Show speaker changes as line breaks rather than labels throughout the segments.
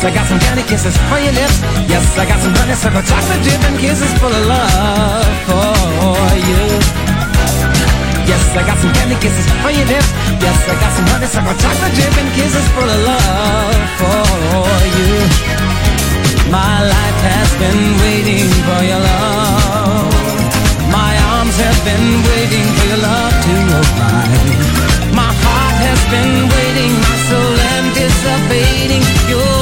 I got some candy kisses for your lips. Yes, I got some honey, some chocolate dip and kisses full of love for you. Yes, I got some candy kisses for your lips. Yes, I got some honey, some chocolate dip and kisses full of love for you. My life has been waiting for your love. My arms have been waiting for your love to arrive. My heart has been waiting, my soul anticipating your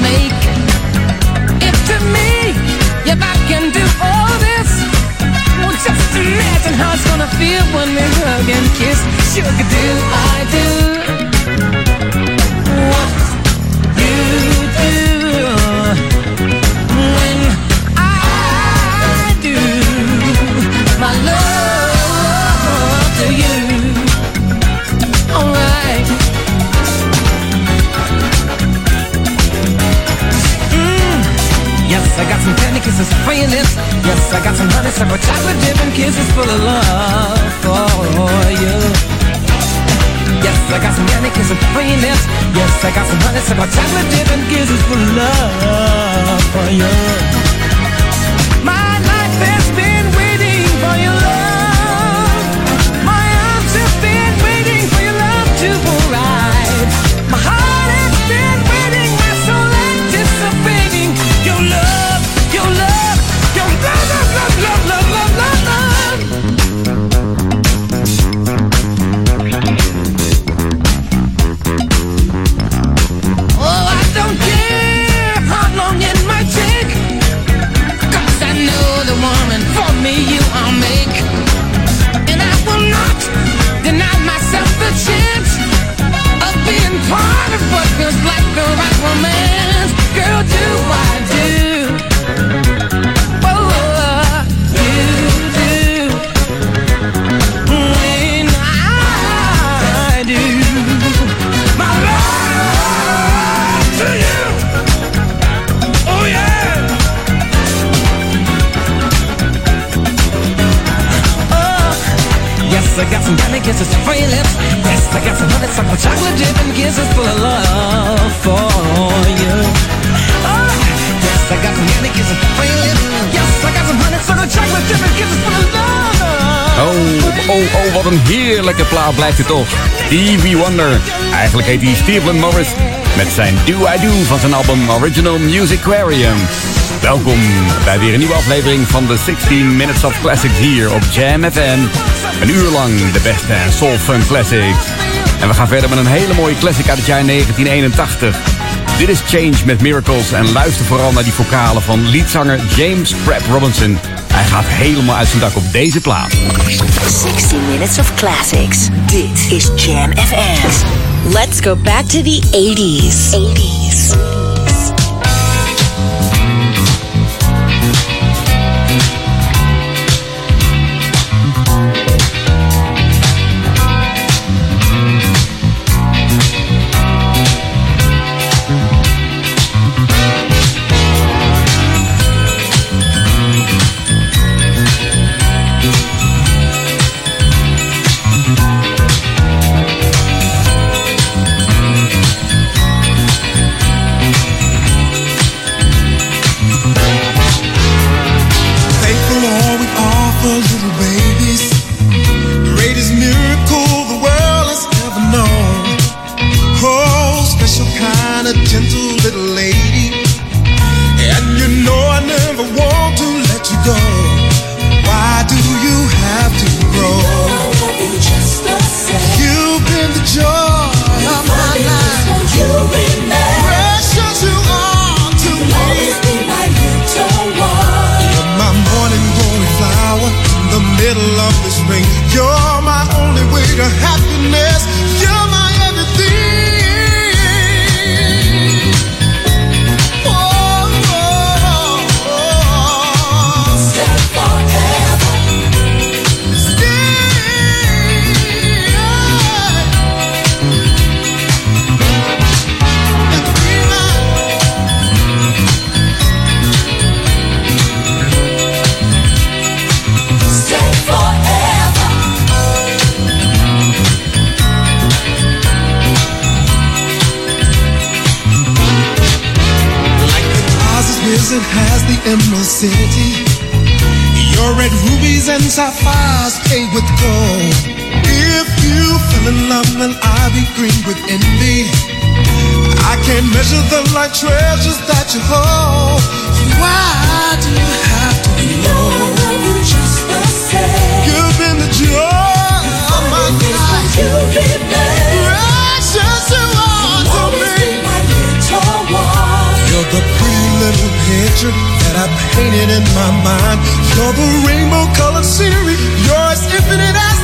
make. If to me, if I can do all this, well, just imagine how it's gonna feel when we hug and kiss. Sugar, do I do I got some candy kisses for your lips. Yes, I got some honey, some chocolate dip kisses full of love for you. Yes, I got some candy kisses for your lips. Yes, I got some honey, some chocolate dip kisses full of love for you. My I got some candy kisses for your lips. Yes, I got some honey, some chocolate dip and kisses full of love for you. Oh, yes, I got some candy kisses for your lips. Yes, I got some honey, some chocolate dip and kisses full of love
Oh, oh, oh, wat een heerlijke plaat blijft het toch. Stevie Wonder. Eigenlijk heet hij Stephen Morris. Met zijn Do I Do van zijn album Original Music Aquarium. Welkom bij weer een nieuwe aflevering van de 16 Minutes of Classics hier op Jam FM. Een uur lang de beste soul fun classics. En we gaan verder met een hele mooie classic uit het jaar 1981. Dit is Change met Miracles en luister vooral naar die vocalen van leadzanger James Prep Robinson. Hij gaat helemaal uit zijn dak op deze plaat.
60 Minutes of Classics. Dit is Jam FM. Let's go back to the 80s. 80s.
emerald city. Your red
rubies and sapphires pay with gold. If you fell in love, then I'll be green with envy. I can't measure the light treasures that you hold. Why do you have to be low? I love
you just the same.
The pretty little picture that I painted in my mind. You're the rainbow colored scenery. You're as infinite as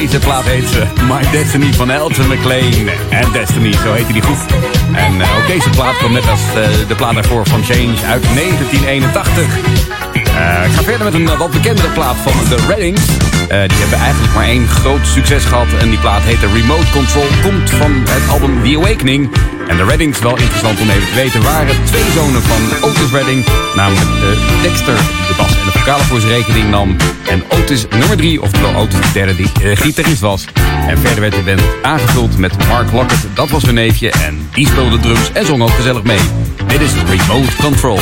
deze plaat heet. My Destiny van Elton McLean. En Destiny, zo heette die goed. En uh, ook deze plaat komt net als uh, de plaat daarvoor van Change uit 1981. Uh, ik ga verder met een wat bekendere plaat van The Reddings. Die hebben eigenlijk maar één groot succes gehad. En die plaat heet Remote Control. Komt van het album The Awakening. En de Reddings, wel interessant om even te weten, waren twee zonen van Otis Redding. Namelijk uh, Dexter, de bas en de vocale voor zijn rekening nam. En Otis nummer drie, oftewel Otis de derde, die uh, gitarist was. En verder werd de band aangevuld met Mark Lockett, dat was hun neefje. En die speelde drums en zong ook gezellig mee. Dit is Remote Control.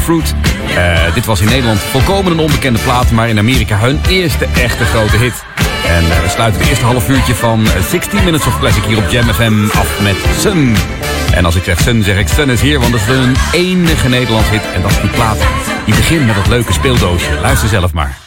Fruit. Uh, dit was in Nederland volkomen een onbekende plaat, maar in Amerika hun eerste echte grote hit. En uh, we sluiten het eerste half uurtje van 16 Minutes of Classic hier op Jam FM af met Sun. En als ik zeg Sun, zeg ik Sun is hier, want dat is hun enige Nederlands hit. En dat is die plaat. Die begint met dat leuke speeldoosje. Luister zelf maar.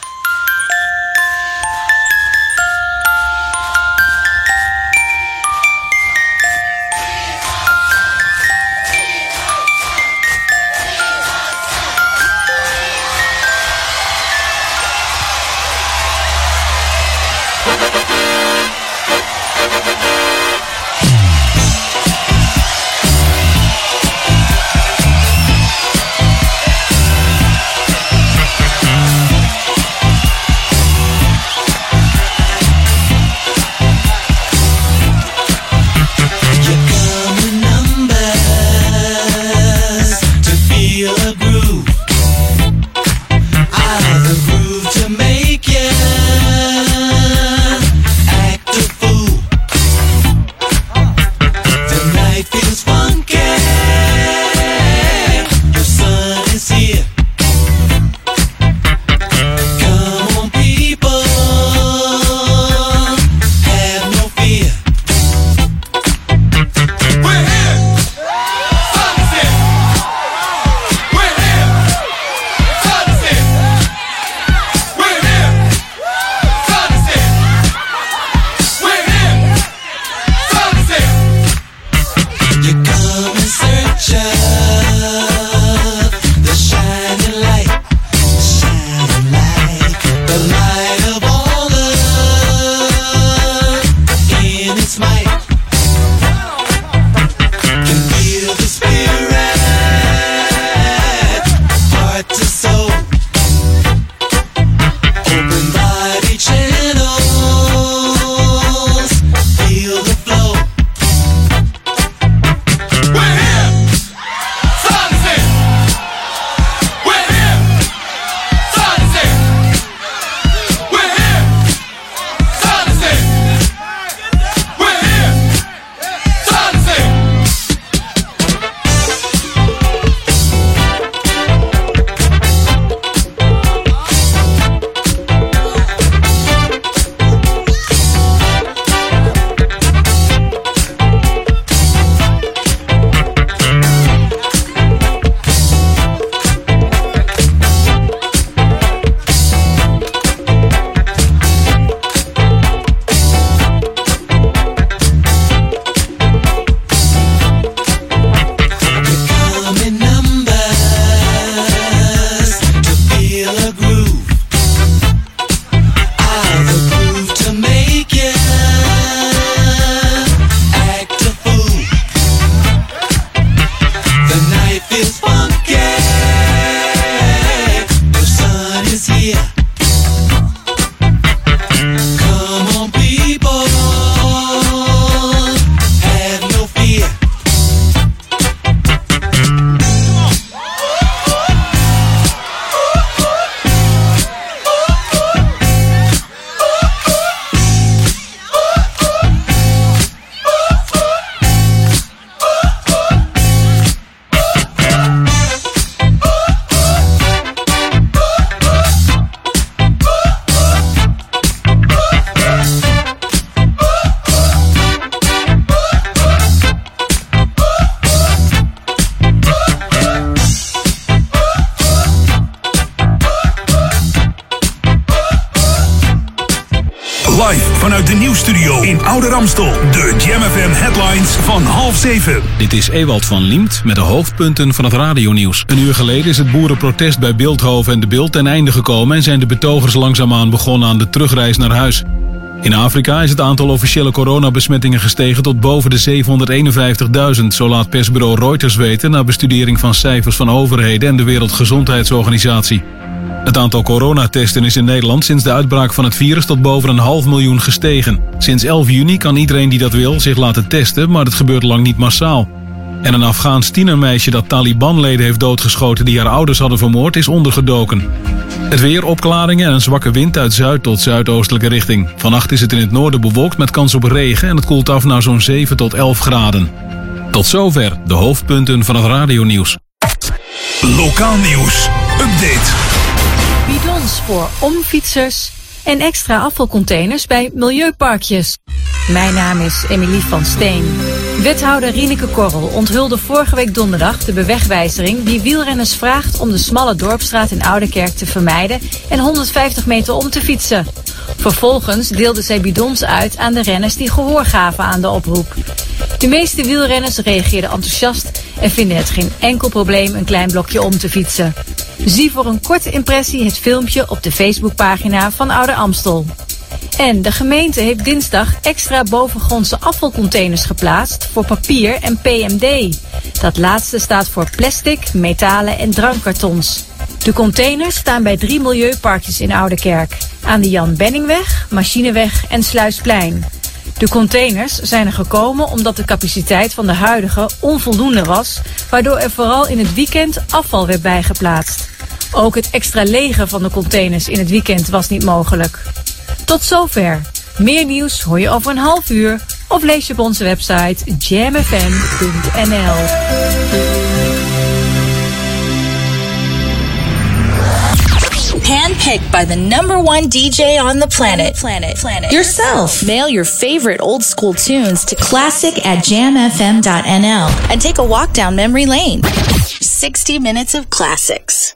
Dit is Ewald van Liemt met de hoofdpunten van het radionieuws. Een uur geleden is het boerenprotest bij Beeldhoven en de Beeld ten einde gekomen... en zijn de betogers langzaamaan begonnen aan de terugreis naar huis. In Afrika is het aantal officiële coronabesmettingen gestegen tot boven de 751.000, zo laat persbureau Reuters weten na bestudering van cijfers van overheden en de Wereldgezondheidsorganisatie. Het aantal coronatesten is in Nederland sinds de uitbraak van het virus tot boven een half miljoen gestegen. Sinds 11 juni kan iedereen die dat wil zich laten testen, maar het gebeurt lang niet massaal. En een Afghaans tienermeisje dat Taliban-leden heeft doodgeschoten die haar ouders hadden vermoord is ondergedoken. Het weer, opklaringen en een zwakke wind uit zuid tot zuidoostelijke richting. Vannacht is het in het noorden bewolkt met kans op regen en het koelt af naar zo'n 7 tot 11 graden. Tot zover de hoofdpunten van het radionieuws.
Lokaal nieuws. Update.
Voor omfietsers en extra afvalcontainers bij milieuparkjes. Mijn naam is Emilie van Steen. Wethouder Rieneke Korrel onthulde vorige week donderdag de bewegwijzering die wielrenners vraagt om de smalle dorpstraat in Oudekerk te vermijden en 150 meter om te fietsen. Vervolgens deelde zij bidons uit aan de renners die gehoor gaven aan de oproep. De meeste wielrenners reageerden enthousiast en vinden het geen enkel probleem een klein blokje om te fietsen. Zie voor een korte impressie het filmpje op de Facebookpagina van Oude Amstel. En de gemeente heeft dinsdag extra bovengrondse afvalcontainers geplaatst voor papier en PMD. Dat laatste staat voor plastic, metalen en drankkartons. De containers staan bij drie milieuparkjes in Oudekerk. Aan de Jan Benningweg, Machineweg en Sluisplein. De containers zijn er gekomen omdat de capaciteit van de huidige onvoldoende was, waardoor er vooral in het weekend afval werd bijgeplaatst. Ook het extra legen van de containers in het weekend was niet mogelijk. Tot zover. Meer nieuws hoor je over een half uur of lees je op onze website jamfm.nl.
Handpicked by the number one DJ on the planet. Planet. Planet. Yourself. Mail your favorite old school tunes to classic at jamfm.nl and take a walk down memory lane. 60 minutes of classics.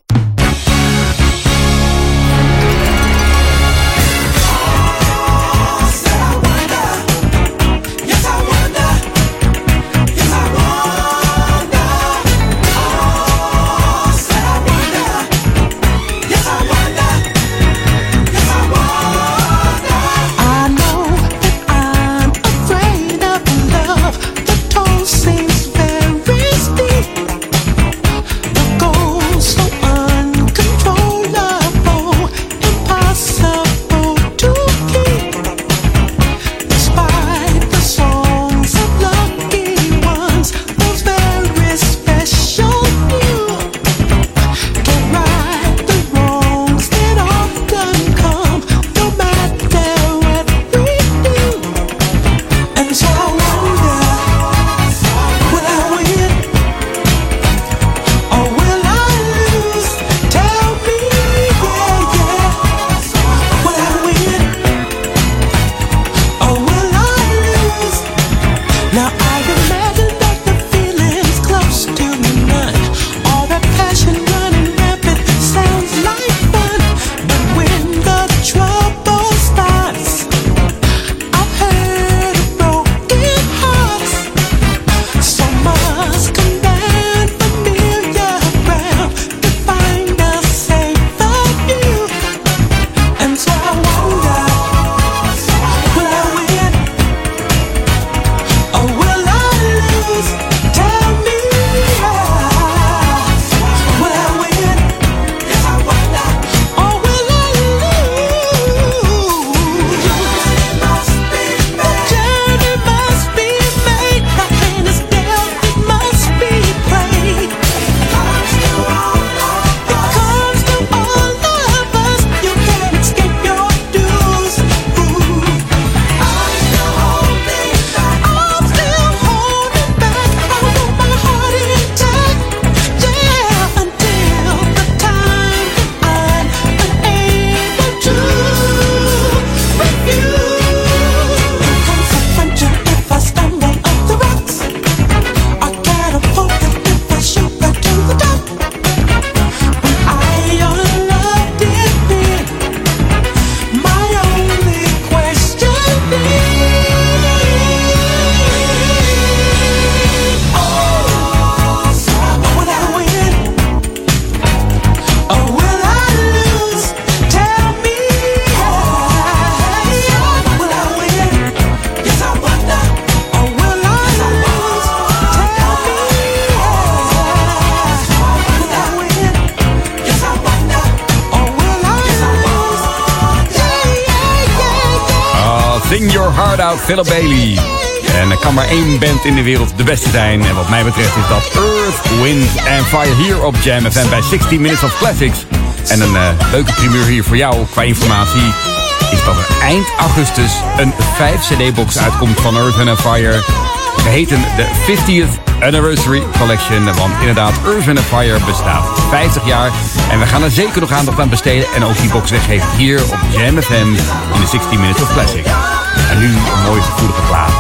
Philip Bailey. En er kan maar één band in de wereld de beste zijn. En wat mij betreft is dat Earth, Wind and Fire hier op Jam FM bij 16 Minutes of Classics. En een eh, leuke primeur hier voor jou qua informatie is dat er eind augustus een 5 CD-box uitkomt van Earth, and Fire.
Geheten de 50th Anniversary Collection. Want inderdaad, Urban Fire bestaat 50 jaar. En we gaan er zeker nog aandacht aan besteden. En ook die box weggeven hier op Jam FM in de 16 Minutes of Classic. En nu een mooie gevoelige plaat.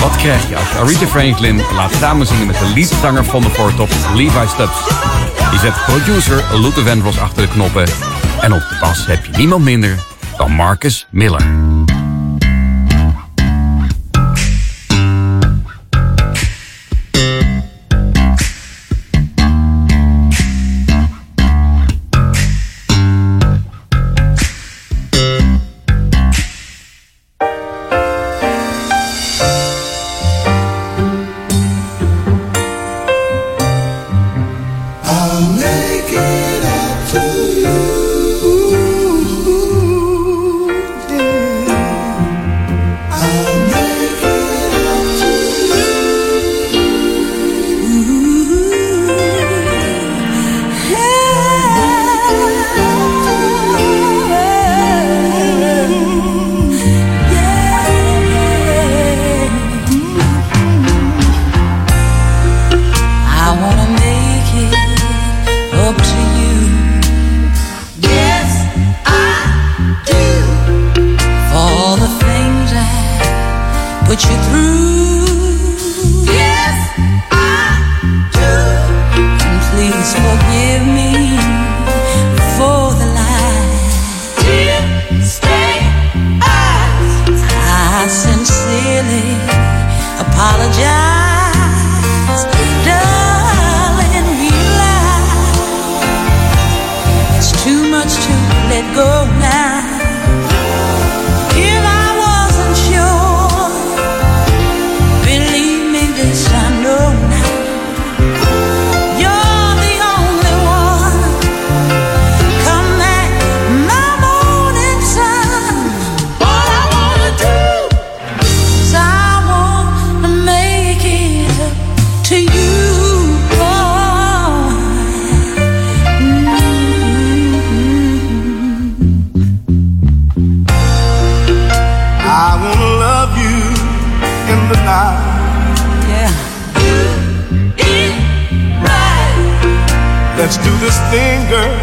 Wat krijg je als je Aretha Franklin laat samen samenzingen met de leadzanger van de voortop, Levi Stubbs? Je zet producer Luther Vandross achter de knoppen. En op de bas heb je niemand minder dan Marcus Miller.
Let's do this thing, girl.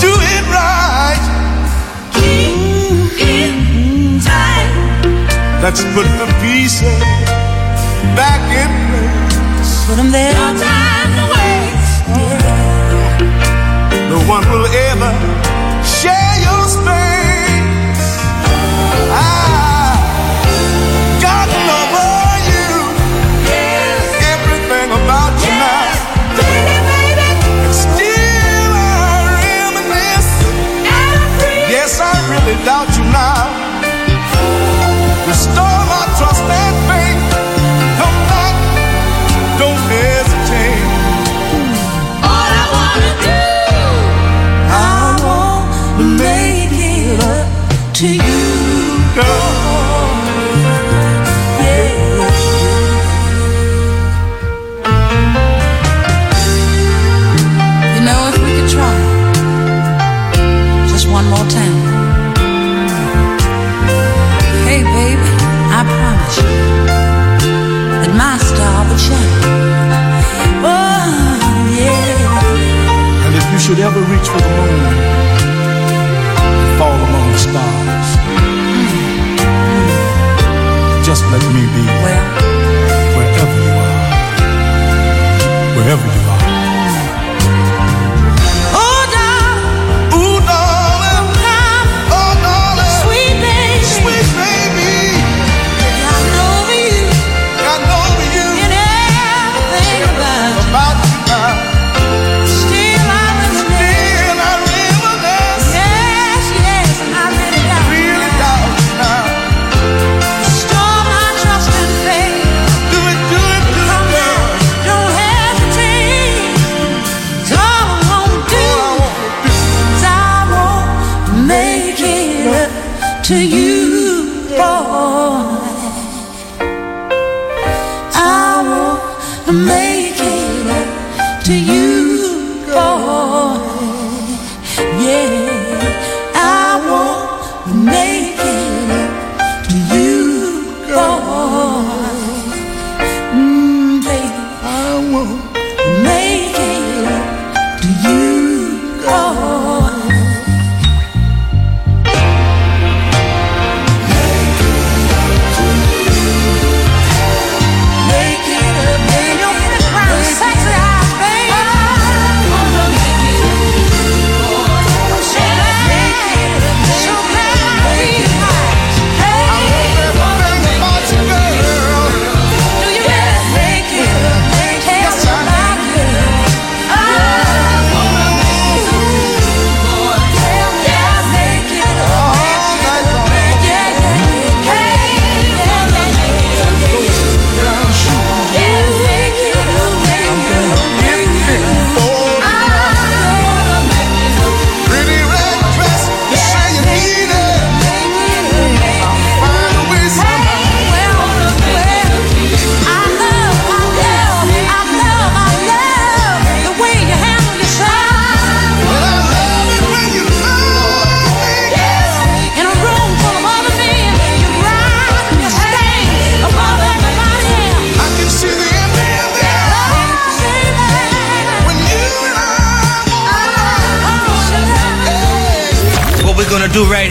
Do it right. Keep it tight. Let's put the pieces back in place.
Put them there. No time to waste.
No one will ever should ever reach for the moon and fall among the stars. Just let me be wherever you are, wherever you are.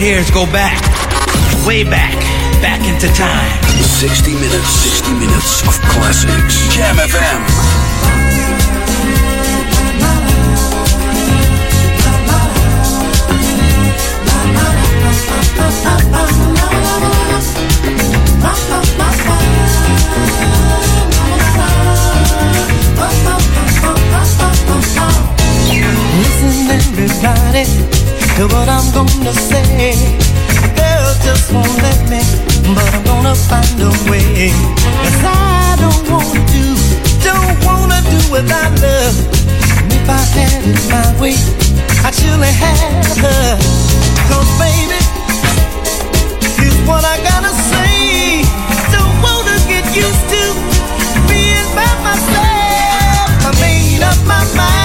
hairs go back, way back, back into time.
60 minutes, 60 minutes of classics. Jam FM.
Listen, everybody hear what I'm gonna say. Girl just won't let me, but I'm gonna find a way. Cause I don't wanna do, don't wanna do without love. And if I had it my way, I'd surely have her. Cause baby, here's what I gotta say. Don't wanna get used to being by myself. I made up my mind.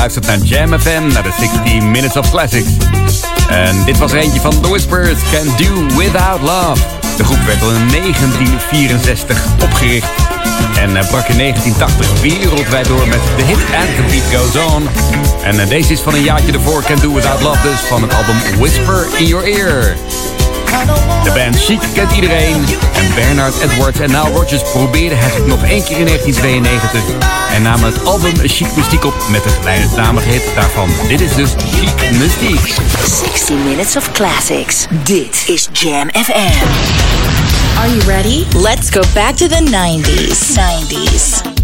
luistert naar Jam FM, naar de 16 Minutes of Classics. En dit was er eentje van The Whispers, Can Do Without Love. De groep werd al in 1964 opgericht en eh, brak in 1980 wereldwijd door met de hit And The Beat Goes On. En eh, deze is van een jaartje ervoor, Can Do Without Love dus, van het album Whisper In Your Ear band Chic kent iedereen en Bernard Edwards en Nile Rodgers probeerden het nog één keer in 1992 en namen het album Chic Mystique op met de gelijknamige hit daarvan. Dit is dus Chic Mystique.
60 minutes of classics. Dit is Jam FM. Are you ready? Let's go back to the 90s. 90s.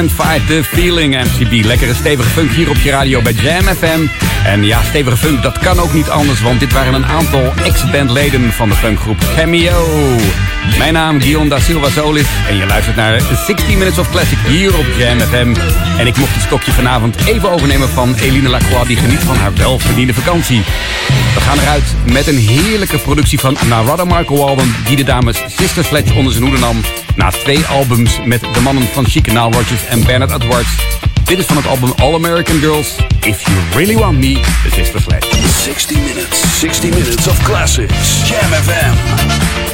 Can't Fight the Feeling, MCB. Lekkere stevige funk hier op je radio bij Jam FM. En ja, stevige funk, dat kan ook niet anders, want dit waren een aantal ex-bandleden van de funkgroep Cameo. Mijn naam Guillaume da Silva Solis en je luistert naar 60 Minutes of Classic hier op Jam FM. En ik mocht het stokje vanavond even overnemen van Eline Lacroix, die geniet van haar welverdiende vakantie. We gaan eruit met een heerlijke productie van Narada Marco album, die de dames Sister Sledge onder zijn hoede nam. Na twee albums met de mannen van Chic Nile Rodgers en Bernard Edwards. Dit is van het album All American Girls. If You Really Want Me, de Sister Sledge.
60 minutes, 60 minutes of classics. Jam FM.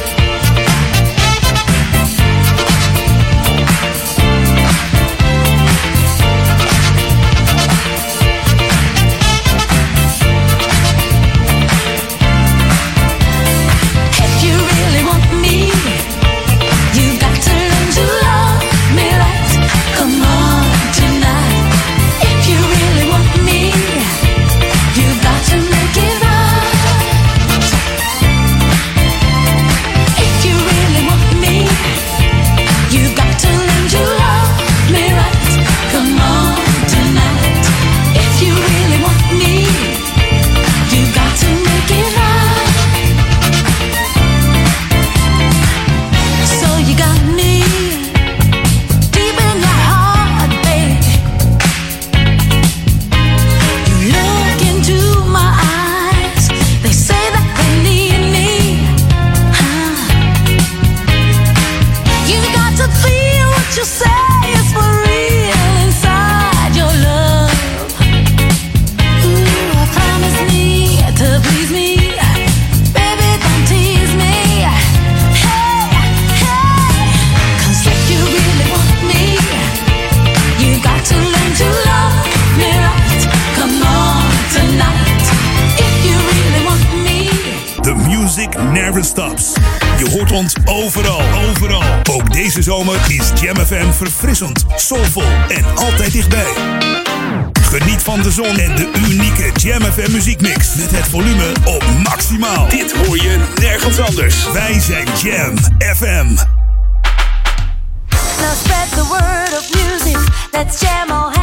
Is Jam FM verfrissend, soulvol en altijd dichtbij. Geniet van de zon en de unieke Jam FM muziekmix. Met het volume op maximaal. Dit hoor je nergens anders. Wij zijn Jam FM.
Now spread the word of music. Let's jam all